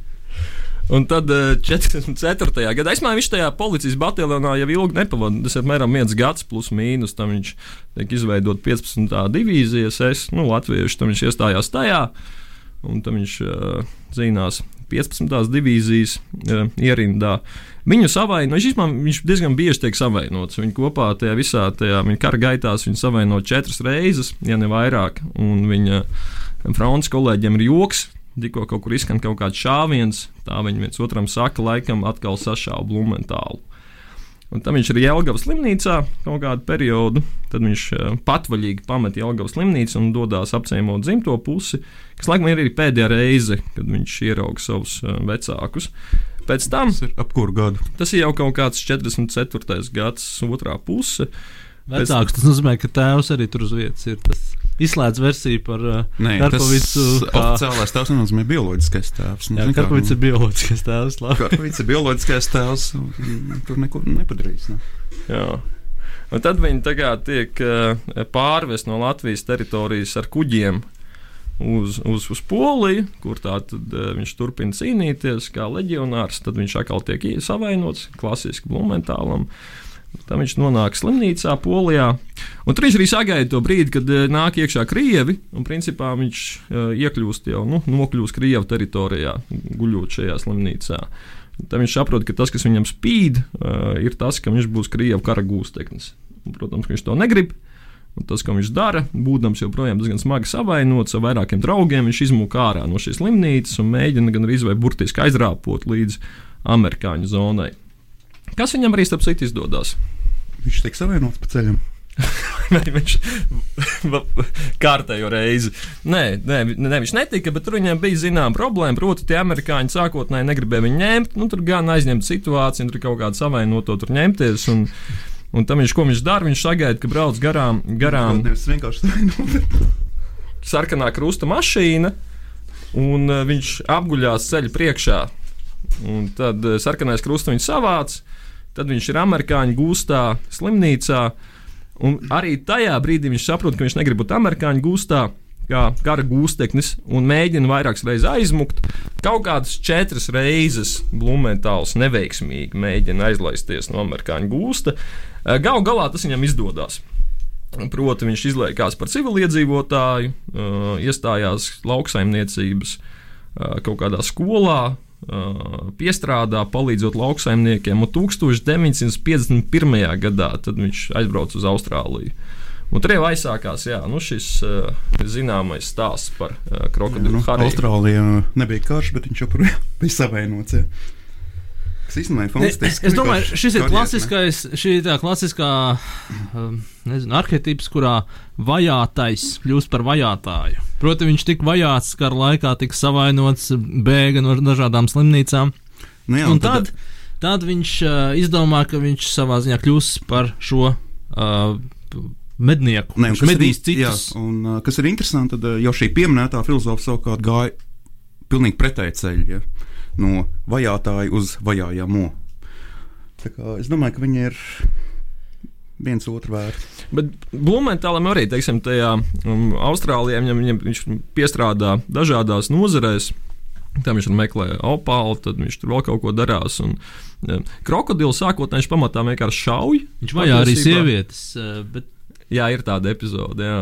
Un tad eh, 44. gadā, es domāju, viņš tajā policijas bataljonā jau ilgi nepavadīja. Tas ir apmēram viens gads, plus mīnus. Tam viņš tiek izveidot 15. divīzijas, es, nu, latviešu, tam viņš iestājās tajā. Un tam viņš uh, cīnās 15. divīzijas uh, ierindā. Viņu savainoja, viņš, īstenībā viņš diezgan bieži tiek savainots. Viņi kopā tajā visā tajā viņa kara gaitās viņu savaino četras reizes, ja ne vairāk. Un viņa frontes kolēģiem ir joks, tikko kaut kur izskan kaut kāds šāviens, tā viņi viens otram saka, laikam atkal sašāva Blumentālu. Un tad viņš ir Jēlgavas slimnīcā kaut kādu periodu. Tad viņš uh, patvaļīgi pamet Jēlgavas slimnīcu un dodas apciemot dzimto pusi, kas laikam ir arī pēdējā reize, kad viņš ierauga savus uh, vecākus. Pēc tam Tas ir ap kuru gadu? tas ir jau kaut kāds 44. gads, otrā puse. Vecāks tas nozīmē, ka tēvs arī tur uz vietas ir. Tas izslēdz versiju par uh, kā- oficiālais tēvs nenozīmē bioloģiskais tēvs. Nu, Jā, Karpovics ir bioloģiskais tēvs. labi. Karpovics ir bioloģiskais tēvs. Tur neko nepadarīs. Ne? Jā. Un tad viņi tagad tiek uh, pārvest no Latvijas teritorijas ar kuģiem uz, uz, uz Poliju, kur tā tad uh, viņš turpina cīnīties kā leģionārs. Tad viņš atkal tiek ie- savainots klasiski Blumentālam. Tad viņš nonāk slimnīcā, Polijā. Un tur viņš arī sagaida to brīdi, kad uh, nāk iekšā krievi. Un principā viņš uh, iekļūst jau, nu, nokļūst krievu teritorijā, guļot šajā slimnīcā. Tad viņš saprot, ka tas, kas viņam spīd, uh, ir tas, ka viņš būs krievu kara gūsteknis. Protams, viņš to negrib. Un tas, ko viņš dara, būdams joprojām diezgan smagi savainots ar vairākiem draugiem, viņš izmūk ārā no šīs slimnīcas un mēģina gan arī vai burtiski aizrāpot līdz amerikāņu zonai. Kas viņam arī starp citu izdodas? Viņš tiek savienots pa ceļam. *laughs* Viņš kārtējo reizi. Nē, nē, nē, viņš netika, bet tur viņam bija zināma problēma. Proti, tie amerikāņi sākotnēji negribēja viņu ņemt. Nu, tur gan aizņemt situāciju, tur kaut kāda savainoto tur ņemties. Un, un tam viņš, ko viņš dara, viņš sagaida, ka brauc garām, garām Nevis vienkārši *laughs* sarkanā krusta mašīna, un uh, viņš apguļās ceļa priekšā. Un tad uh, sarkanais krusts viņu savāc, tad viņš ir amerikāņu gūstā, slimnīcā. Un arī tajā brīdī viņš saprot, ka viņš negrib būt amerikāņu gūstā. Kā kara gūsteknis, un mēģina vairākas reizes aizmukt. Kaut kādas četras reizes Blumentāls neveiksmīgi mēģina aizlaisties no amerikāņu gūsta. Galu galā tas viņam izdodas. Proti, viņš izliekās par civiliedzīvotāju, uh, iestājās lauksaimniecības uh, kaut kādā skolā, piestrādā, palīdzot lauksaimniekiem. Un 1951. gadā viņš aizbrauca uz Austrāliju. Un tur jau aizsākās jā, nu šis uh, zināmais stāsts par uh, krokodilu Nu. Austrālijā nebija karš, bet viņš joprojām bija savienots. Ja. Tas īstenībā ir Ne, fantastiski. Es domāju, šis ir klasiskais, šī ir tā klasiskā um, nezinu, arhetips, kurā vajātais kļūst par vajātāju. Proti, viņš tika vajāts kara laikā, tika savainots, bēga no dažādām slimnīcām. Nu, jā, Un tad, tad viņš uh, izdomā, ka viņš savā ziņā kļūs par šo uh, mednieku. Nē, kas ir. Jā, un, uh, kas ir interesanti, tad uh, jau šī pieminētā filozofa savukārt gāja pilnīgi pretēji ceļi. Ja? No vajātāja uz vajājamo. Es domāju, ka viņi ir viens otru vērti. Bet Blumentālam arī, teiksim, tajā um, Austrālijā viņam, viņam, viņš piestrādā dažādās nozarēs. Tam viņš meklē opālu, tad viņš tur vēl kaut ko darās. Un, ja, krokodils sākotnēji pamatā vienkārši šauj. Viņš vajā arī sievietes. Uh, bet Jā, ir tāda epizode. Jā.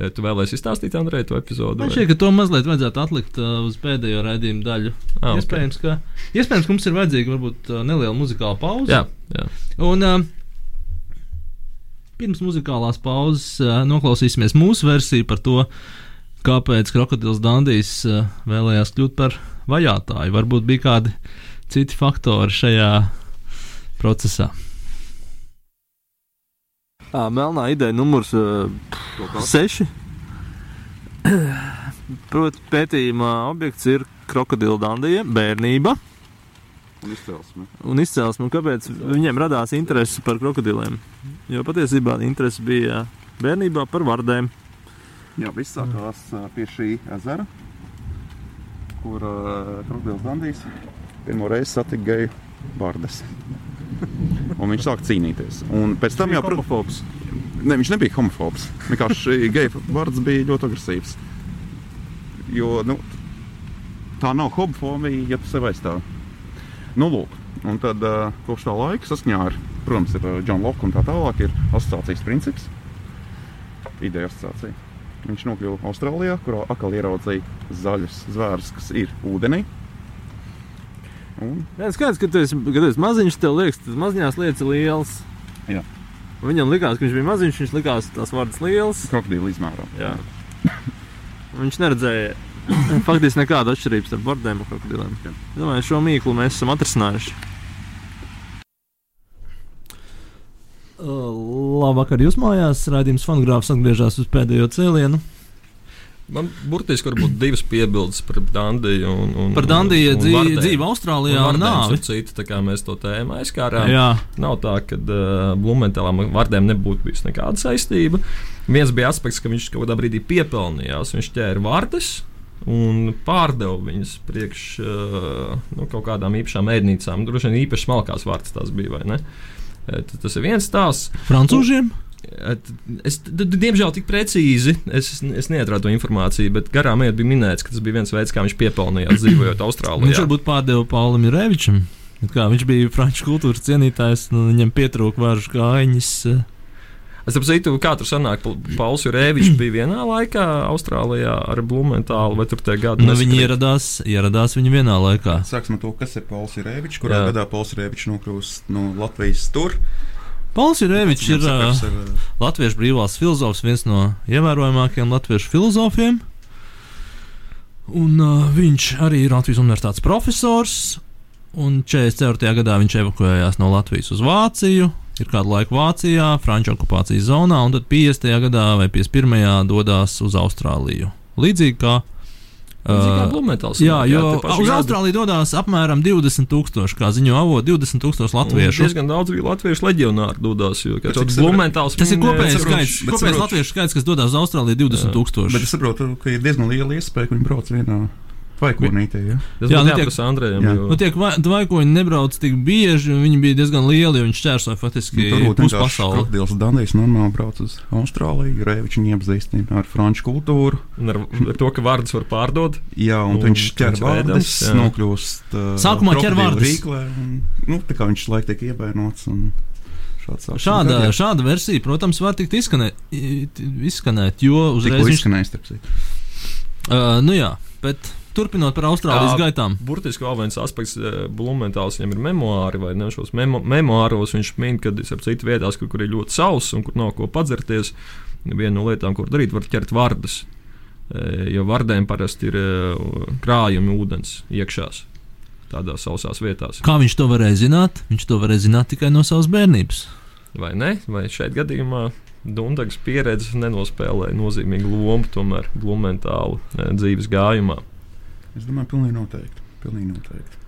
Ja Tu vēlēsies izstāstīt, Andrej, to epizodi? Man šķiet, ka to mazliet vajadzētu atlikt uh, uz pēdējo raidījumu daļu. Ah, iespējams, ka, iespējams, ka mums ir vajadzīga varbūt uh, neliela muzikāla pauze. Jā, jā. Un uh, pirms muzikālās pauzes uh, noklausīsimies mūsu versiju par to, kāpēc Krokodils Dandijs uh, vēlējās kļūt par vajātāju. Varbūt bija kādi citi faktori šajā procesā. À, melnā ideja numurs 6. Proti, pētījuma objekts ir krokodila dandija, bērnība Un izcelsme. un izcelsme. Kāpēc viņiem radās interese par krokodiliem? Jo patiesībā interese bija bērnībā par vardēm. Jā, viss sākās pie šī ezera, kur Krustdienas Dandijs pirmo reizi satika geju vārdas. Un viņš sāka cīnīties. Un pēc tam jau, protams, ne, viņš nebija homofobs. Vienkārši *laughs* geju vārds bija ļoti agresīvs. Jo nu, tā nav homofobija, ja tu sev aizstāvi. Nu, lūk, un tad uh, kopš tā laika saskaņā ar, protams, ir Džona Loka un tā tālāk, ir asociācijas princips, ideja asociācija. Viņš nokļuva Austrālijā, kurā atkal ieraudzīja zaļus zvērus, kas ir ūdenī. Un, Jā, skaidrs, ka tu esi, kad esi maziņš, tev liekas, tas maziņās lietas ir liels. Jā. Viņam likās, ka viņš bija maziņš, viņš likās tās vārdas liels. krokodīla izmērā. Jā. Viņš neredzēja faktiski nekādu atšķirību starp vardēm un krokodiliem. Jā. Domāju, šo mīklu mēs esam atrisinājuši. labvakar jūs mājās. Raidījums fonogrāfs atgriežas uz pēdējo cēlienu. Man burtiski varbūt divas piebildes par Dandiju. Un, un, Par Dandiju un- un dzīvi, dzīvi Austrālijā Un un nāvi. ar Citu, tā kā mēs to tēmu aizkārām. Jā, Nav tā, ka uh, Blumentālam vārdiem nebūtu bijusi nekāda saistība. Viens bija aspekts, ka viņš kaut kādā brīdī piepelnījās. Viņš ķēra vārtus un pārdeva viņus priekš uh, nu, kaut kādām īpašām ēdnīcām. Droši vien īpaši smalkās vārtus tās bija, vai ne? Tas ir viens stāsts. Francūžiem. T- Es, diemžēl, tik precīzi es, es neatradu to informāciju, bet garām ejot bija minēts, ka tas bija viens veids, kā viņš piepelnījās dzīvojot Austrālijā. Viņš varbūt pārdeva Paulim Revičam. Kā, viņš bija franču kultūras cienītājs, nu, viņam pietrūka varžu kājiņas. eh, Es saprotu, kā tur sanāk. Pa- Pauls Jurēvičs *clears throat* bija vienā laikā Austrālijā ar Blumentālu, vai tur tie gadi Nu, viņi ieradās, ieradās viņa vienā laikā. Sāksim ar to, kas ir Pauls Rēvičs, kurā Jā. gadā Pauls Rēvičs nokļūst no Latvijas tur. Pauls Revičs ir uh, latviešu brīvās filozofs, viens no ievērojamākajiem latviešu filozofiem. Un, uh, viņš arī ir Latvijas universitātes profesors. Un 44. gadā viņš evakuējās no Latvijas uz Vāciju. Ir kādu laiku Vācijā, Frančijas okupācijas zonā, un tad 50. gadā vai 51. dodas uz Austrāliju. Līdzīgi kā uh. Jā, jo uz. Austrāliju dodas apmēram 20,000, kā ziņo avot, 20,000 Un latviešu. Diezgan daudz arī latviešu leģionāru dodas. Tas ir kopējais skaits, bet kopējais latviešu skaits, kas dodas uz Austrāliju, 20,000. Bet es saprotu, ka ir diezgan liela iespēja, ka viņi brauc vienā vaikonītē. Ja? Tas Jā, nu nu, tiek- Andrejam. Jā. jo- Nu, tiek vai- vaikoņi nebrauc tik bieži, un viņi bija diezgan lieli, jo viņš čērsoja faktiski Nu, pusi pasauli. krokodils Danijs normāli brauc uz Austrāliju. Rēvičs viņu iepazīstina ar franču kultūru. Un ar, ar to, ka vārdus var pārdot. Jā, un, Un viņš ķer viņš vārdus, nokļūst. Uh, Sākumā ķer vārdus. Rīklē, un, nu, tā kā viņš laik tiek ievainots. un Šāda, notiek. šāda versija, protams, var tikt izskanēt, izskanēt jo uzreiz Tikko viņš. izskanējis, starp citu. Uh, nu jā, bet turpinot par Austrālijas Jā. gaitām. Burtiski vēl viens aspekts, eh, Blumentāls viņam ir memoāri, vai ne? Šos memo, memoāros viņš min, ka ir citas vietās, kur, kur ir ļoti sauss un kur nav ko padzerties. Viena no lietām, ko darīt, var ķert vārdus. Jo vārdiem parasti ir eh, krājumi ūdens iekšās. Tādās sausās vietās. Kā viņš to varēja zināt? Viņš to varēja zināt tikai no savas bērnības. Vai ne? Vai šeit gadījumā Dunkas pieredze nenospēlēja nozīmīgu lomu tomēr Blumentālu eh, dzīves gājumā? Es domāju, pilnīgi noteikti. Pilnīgi noteikti.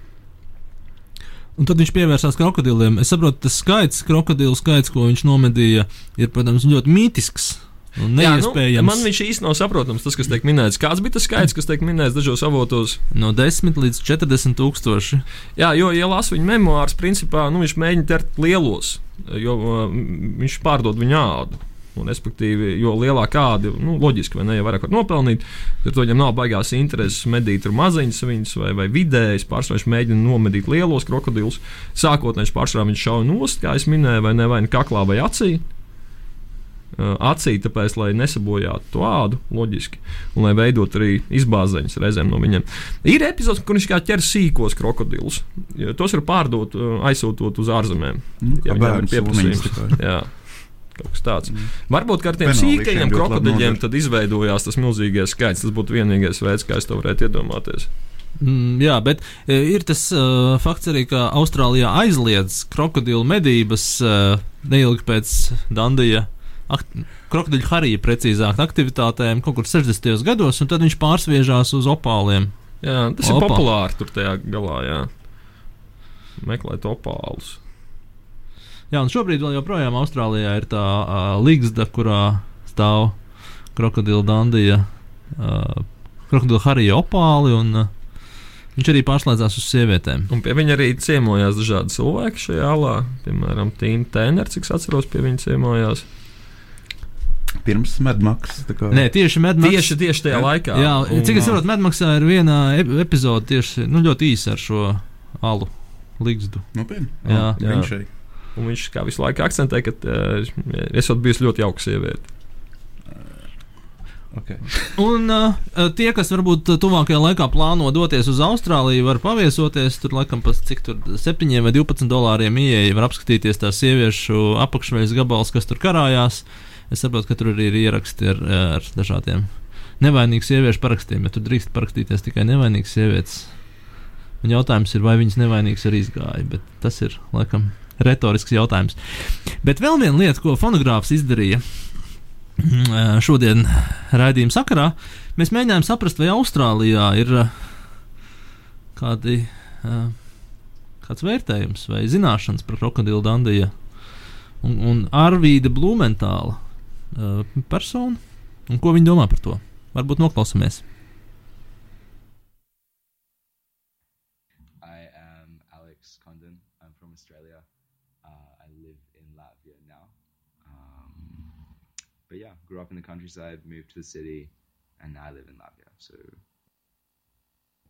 Un tad viņš pievērsās krokodiliem. Es saprotu, tas skaits, krokodilu skaits, ko viņš nomedīja, ir, protams, ļoti mītisks. Jā, nu, man viņš īsti nav saprotams, tas, kas tiek minēts. Kāds bija tas skaits, kas tiek minēts dažos avotos? No 10 līdz 40 tūkstoši. Jā, jo, ja lasu viņa memoārus, principā nu, viņš mēģina ķert lielos, jo viņš pārdod viņa ādu. Un, respektīvi, jo lielāka āda, nu, loģiski, vai ne, ja vairāk var nopelnīt, tad viņam nav baigās intereses medīt maziņas viņas vai, vai vidējas. Pārsvarā viņš mēģina nomedīt lielos krokodilus. Sākotnēji pārsvarā viņš šauja nost, kā es minēju, vai ne, vai nu kaklā vai acī. Acī, tāpēc, lai nesabojātu to ādu, loģiski, un lai veidot arī izbāzeņus reizēm no viņiem. Ir epizodes, kur viņš kā ķer sīkos krokodilus. Tos var pārdot, aizsūtot uz ārzemēm. Nu, Ja kā viņam ir pieprasījums. Kaut kas tāds. Mm. Varbūt ar tiem sīkajiem noder. tad izveidojās tas milzīgais skaits. Tas būtu vienīgais veids, kā es to varētu iedomāties. Mm, jā, bet e, ir tas uh, fakts arī, ka Austrālijā aizliedz krokodilu medības uh, neilgi pēc Dandija. Krokodiļu harija precīzāk aktivitātēm kaut kur 60. gados, un tad viņš pārsviežās uz opāliem. Jā, tas Opa. ir populāri tur tajā galā. Jā. Meklēt opālus. Jā, un šobrīd vēl joprojām Austrālijā ir tā uh, līgsta, kurā stāv krokodilu Dandija, uh, krokodilu harija opāli, un uh, viņš arī pārslēdzās uz sievietēm. Un pie viņa arī ciemojās dažādi cilvēki šajā alā. Piemēram, Tīna Tēnere, cik es atceros, pie viņa ciemojās. Pirms medmaks. tā kā- Nē, tieši Medmaks. Tieši, tieši tajā Jā. laikā. Jā, Un, cik es saprotu, Medmaksā ir viena ep epizode tieši nu, ļoti īsa ar šo alu līgstu. Nopietni. Jā. Ah, Jā. Un viņš kā visu laiku akcentē, ka uh, esat bijusi ļoti jauka sieviete. Okay. Un uh, tie, kas varbūt tuvākajā laikā plāno doties uz Austrāliju, var paviesoties tur, laikam, pa cik tur 7 vai 12 dolāriem ieeja. Var apskatīties tās sieviešu apakšveļas gabals, kas tur karājās. Es saprotu, ka tur arī ir ieraksti ar, ar dažādiem nevainīgu sieviešu parakstiem, jo tur drīkst parakstīties tikai nevainīgas sievietes. Un jautājums ir, vai viņas nevainīgas arī izgāja, bet tas ir, laikam, retorisks jautājums. Bet vēl viena lieta, ko fonogrāfs izdarīja mm, šodien raidījuma sakarā, mēs mēģinājām saprast, vai Austrālijā ir kādi, kāds vērtējums vai zināšanas par krokodilu Dandiju un, un Arvīda Blumentāla personu, un ko viņi domā par to. Varbūt noklausāmies. In the countryside, moved to the city, and now I live in Latvia. So,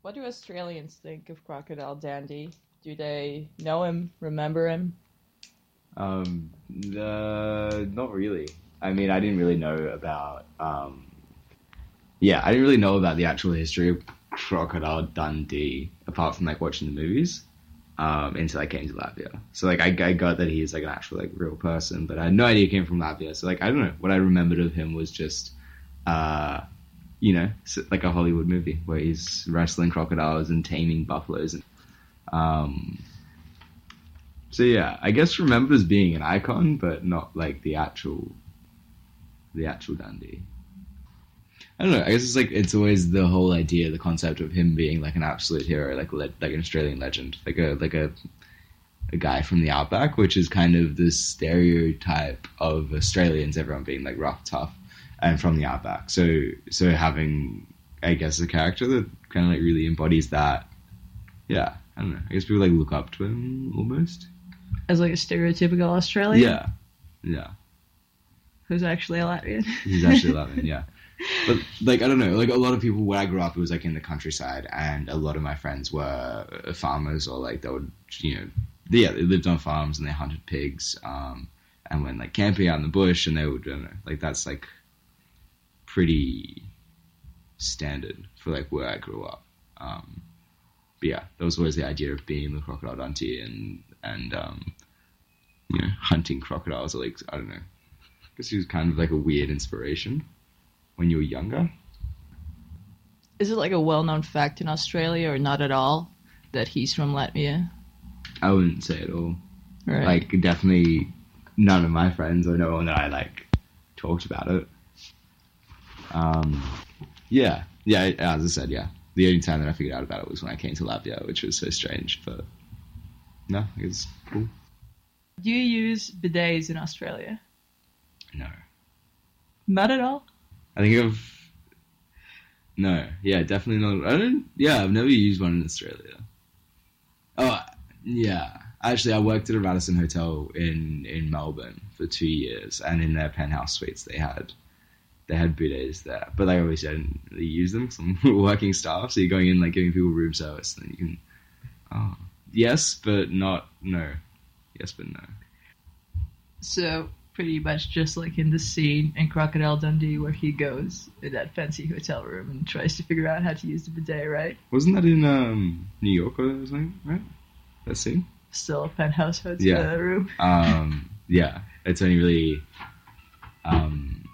what do Australians think of Crocodile Dandy? Do they know him, remember him? Um, uh, not really. I mean, I didn't really know about. Um, yeah, I didn't really know about the actual history of Crocodile Dundee apart from like watching the movies um, until I came to Latvia. So like I, I got that he's like an actual like real person, but I had no idea he came from Latvia. So like I don't know what I remembered of him was just, uh, you know, like a Hollywood movie where he's wrestling crocodiles and taming buffaloes. And, um, so yeah, I guess remembered as being an icon, but not like the actual, the actual Dundee. I don't know. I guess it's like it's always the whole idea, the concept of him being like an absolute hero, like le- like an Australian legend, like a like a a guy from the outback, which is kind of the stereotype of Australians, everyone being like rough, tough, and from the outback. So so having, I guess, a character that kind of like really embodies that. Yeah, I don't know. I guess people like look up to him almost as like a stereotypical Australian. Yeah, yeah. Who's actually a Latvian? He's actually a *laughs* Latvian. Yeah but like I don't know, like a lot of people where I grew up, it was like in the countryside, and a lot of my friends were farmers or like they would, you know, yeah, they lived on farms and they hunted pigs, um, and went like camping out in the bush, and they would, know, like that's like pretty standard for like where I grew up. Um, but yeah, that was always the idea of being the crocodile Dundee and and um, you know hunting crocodiles. or Like I don't know, guess he was kind of like a weird inspiration when you were younger? Is it like a well known fact in Australia or not at all that he's from Latvia? I wouldn't say at all. Right. Like, definitely none of my friends or no one that I like talked about it. Um, yeah, yeah, as I said, yeah. The only time that I figured out about it was when I came to Latvia, which was so strange, but no, it's cool. Do you use bidets in Australia? No. Not at all? I think I've no, yeah, definitely not. I don't. Yeah, I've never used one in Australia. Oh, yeah. Actually, I worked at a Radisson hotel in in Melbourne for two years, and in their penthouse suites they had they had bidets there. But like I always didn't really use them because I'm *laughs* working staff, so you're going in like giving people room service, and then you can. Oh, yes, but not no. Yes, but no. So pretty much just like in the scene in Crocodile Dundee where he goes in that fancy hotel room and tries to figure out how to use the bidet, right? Wasn't that in um, New York or something, right? That scene? Still a penthouse hotel yeah. room. *laughs* um, yeah, it's only really, um,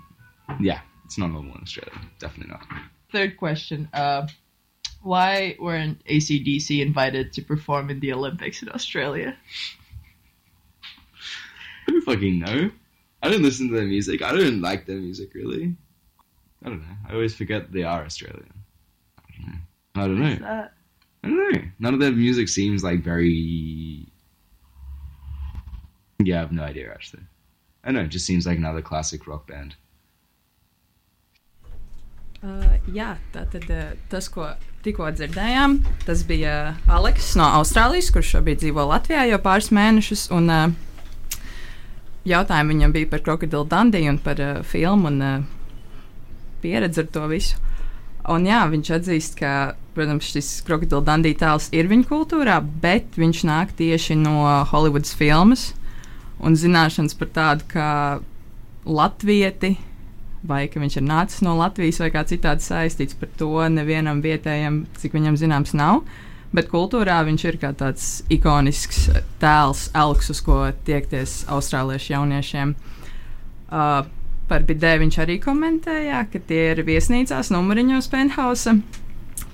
yeah, it's not normal in Australia. Definitely not. Third question. Uh, why weren't ACDC invited to perform in the Olympics in Australia? I don't fucking know. I didn't listen to their music. I don't like their music really. I don't know. I always forget they are Australian. I don't know. I don't know. I don't know. None of their music seems like very. Yeah, I have no idea actually. I don't know. It just seems like another classic rock band. Uh, jā, tātad uh, tas, ko tikko dzirdējām, tas bija Aleks no Austrālijas, kurš šobrīd dzīvo Latvijā jau pāris mēnešus. Un, uh, jautājumi viņam bija par krokodilu Dandiju un par uh, filmu un uh, pieredzi ar to visu. Un jā, viņš atzīst, ka, protams, šis krokodilu Dandija tēls ir viņa kultūrā, bet viņš nāk tieši no Hollywoodas filmas un zināšanas par tādu kā latvieti. Vai ka viņš ir nācis no Latvijas vai kā citādi saistīts par to, nevienam vietējam, cik viņam zināms, nav. Uh, Bet kultūrā viņš ir kā tāds ikonisks tēls, elks, uz ko tiekties austrāliešu jauniešiem. Uh, par bidē viņš arī komentēja, ka tie ir viesnīcās, numuriņos penthausa,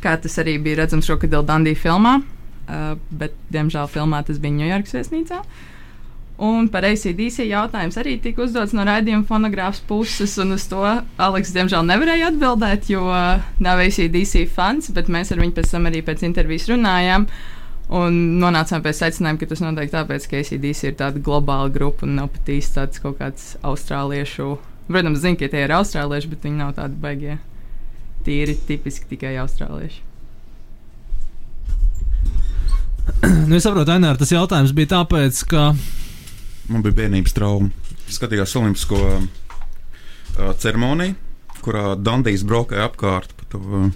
kā tas arī bija redzams Krokodila Dandija filmā, uh, bet, diemžēl, filmā tas bija Ņujorkas viesnīcā. Un par ACDC jautājums arī tika uzdots no raidījuma fonogrāfs puses, un uz to Aleks diemžēl nevarēja atbildēt, jo nav ACDC fans, bet mēs ar viņu pēc tam arī pēc intervijas runājām. Un nonācām pie secinājuma, ka tas noteikti tāpēc, ka ACDC ir tāda globāla grupa un nav pat īsti tāds kaut kāds austrāliešu. Protams, zinu, ka tie ir austrālieši, bet viņi nav tādi baigie. Tīri tipiski tikai austrālieši. nu, es saprotu, Ainēr, tas jautājums bija tāpēc, ka Man bija bērnības trauma. Es skatījos Olimpisko uh, ceremoniju, kurā Dandijs braukāja apkārt pa to uh,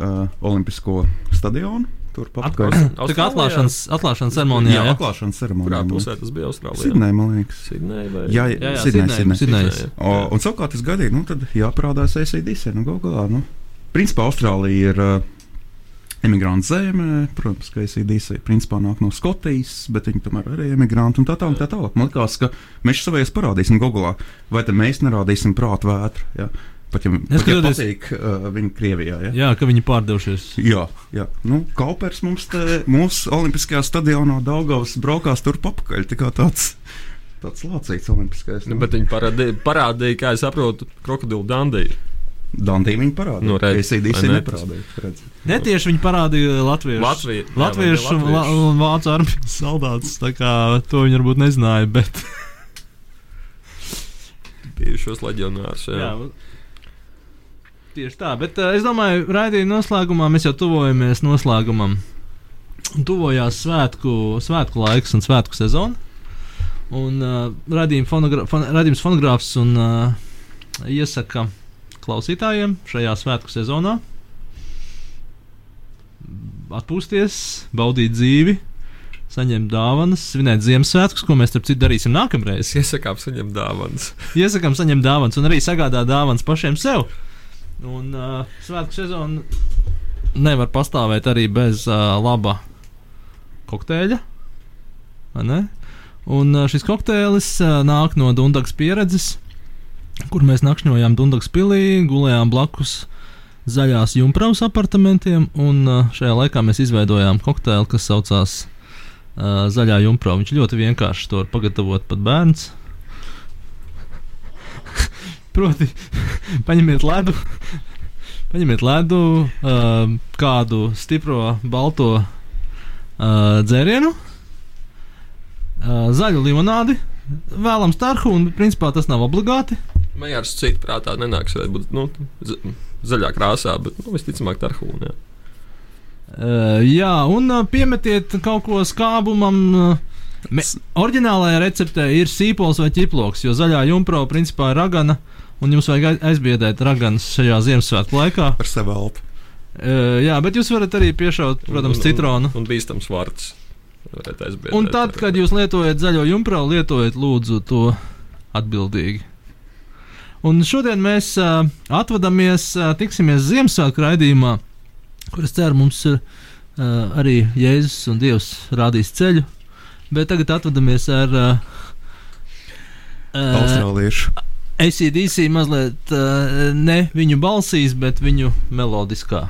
uh, Olimpisko stadionu. Tur apkārt. Tā kā atklāšanas, atklāšanas ceremonijā. Jā, atklāšanas ceremonijā. Kurā pusē tas bija Austrālijā? Sidnē, man liekas. Sidnē vai? Jā, jā, jā Sidnē, Sidnē. Sidnē. O, un savukārt es gadīju, nu tad jāparādās ACDC, nu galā. Nu. Principā Austrālija ir. Uh, emigrantu zeme. Protams, ka ACDC principā nāk no Skotijas, bet viņi tomēr arī ir emigranti un tā tālāk. Tā tālāk. Man liekas, ka mēs savējos parādīsim Google, vai tad mēs nerādīsim prātu vētru. Ja? Pat ja, Es pat, ja patīk uh, viņi Krievijā. Ja? Jā, ka viņi pārdevušies. Jā, jā. Nu, Kaupers mums te, mūsu Olimpiskajā stadionā Daugavas braukās tur papakaļ. Tā kā tāds, tāds lācīts Olimpiskais. Nu, bet viņi parādīja, parādīja, kā es saprotu, krokodilu dandiju. Dandiju viņi parādīja. Nu, redz, ACDC vai ne? neparādīja. redz. Netieši viņi parādīja latviešu, Latviju, jā, latviešu vai un, un vācu armijas soldātus. Tā kā to viņi varbūt nezināja. Bet, Bijušos leģionārus. Jā. jā, tieši tā. Bet uh, es domāju, raidījuma noslēgumā mēs jau tuvojamies noslēgumam. Tuvojās svētku, svētku laiks un svētku sezona. Un uh, fon radījums fonogrāfs un uh, iesaka klausītājiem šajā svētku sezonā atpūsties, baudīt dzīvi, saņemt dāvanas, svinēt Ziemassvētkus, ko mēs, starp citu, darīsim nākamreiz. Iesakām saņemt dāvanas. Iesakām saņemt dāvanas un arī sagādāt dāvanas pašiem sev. Un uh, svētku sezona nevar pastāvēt arī bez uh, laba kokteļa. Un uh, šis kokteilis uh, nāk no Dunkas pieredzes, kur mēs nakšņojām Dunkas pilī, gulējām blakus zaļās jumpravas apartamentiem, un šajā laikā mēs izveidojām kokteili, kas saucās uh, Zaļā jumprava. Viņš ļoti vienkārši to var pagatavot pat bērns. *laughs* Proti, *laughs* paņemiet ledu, *laughs* paņemiet ledu, uh, kādu stipro balto uh, dzērienu, uh, zaļu limonādi, vēlams tarhu, un principā tas nav obligāti. Man ar citu prātā nenāks, vai būt nu, zaļā krāsā, bet nu, visticamāk, tarhūnā. Uh, jā, un uh, piemetiet kaut ko skābumam. Uh, me, oriģinālajā receptē ir sīpols vai ķiploks, jo zaļā jumprā principā ir ragana, un jums vajag aiz- aizbiedēt raganas šajā Ziemassvētku laikā. Ar sevi elpu. Uh, jā, bet jūs varat arī piešaut, protams, citronu. Un, un bīstams vārds. Un tad, kad jūs lietojat zaļo jumprā, lietojiet lūdzu to atbildīgi. Un šodien mēs uh, atvadāmies, uh, tiksimies Ziemassvētku raidījumā, kur es ceru, mums ir uh, arī Jēzus un Dievs rādīs ceļu. Bet tagad atvadāmies ar uh, uh, Austrāliešu. ACDC mazliet uh, ne viņu balsīs, bet viņu melodiskā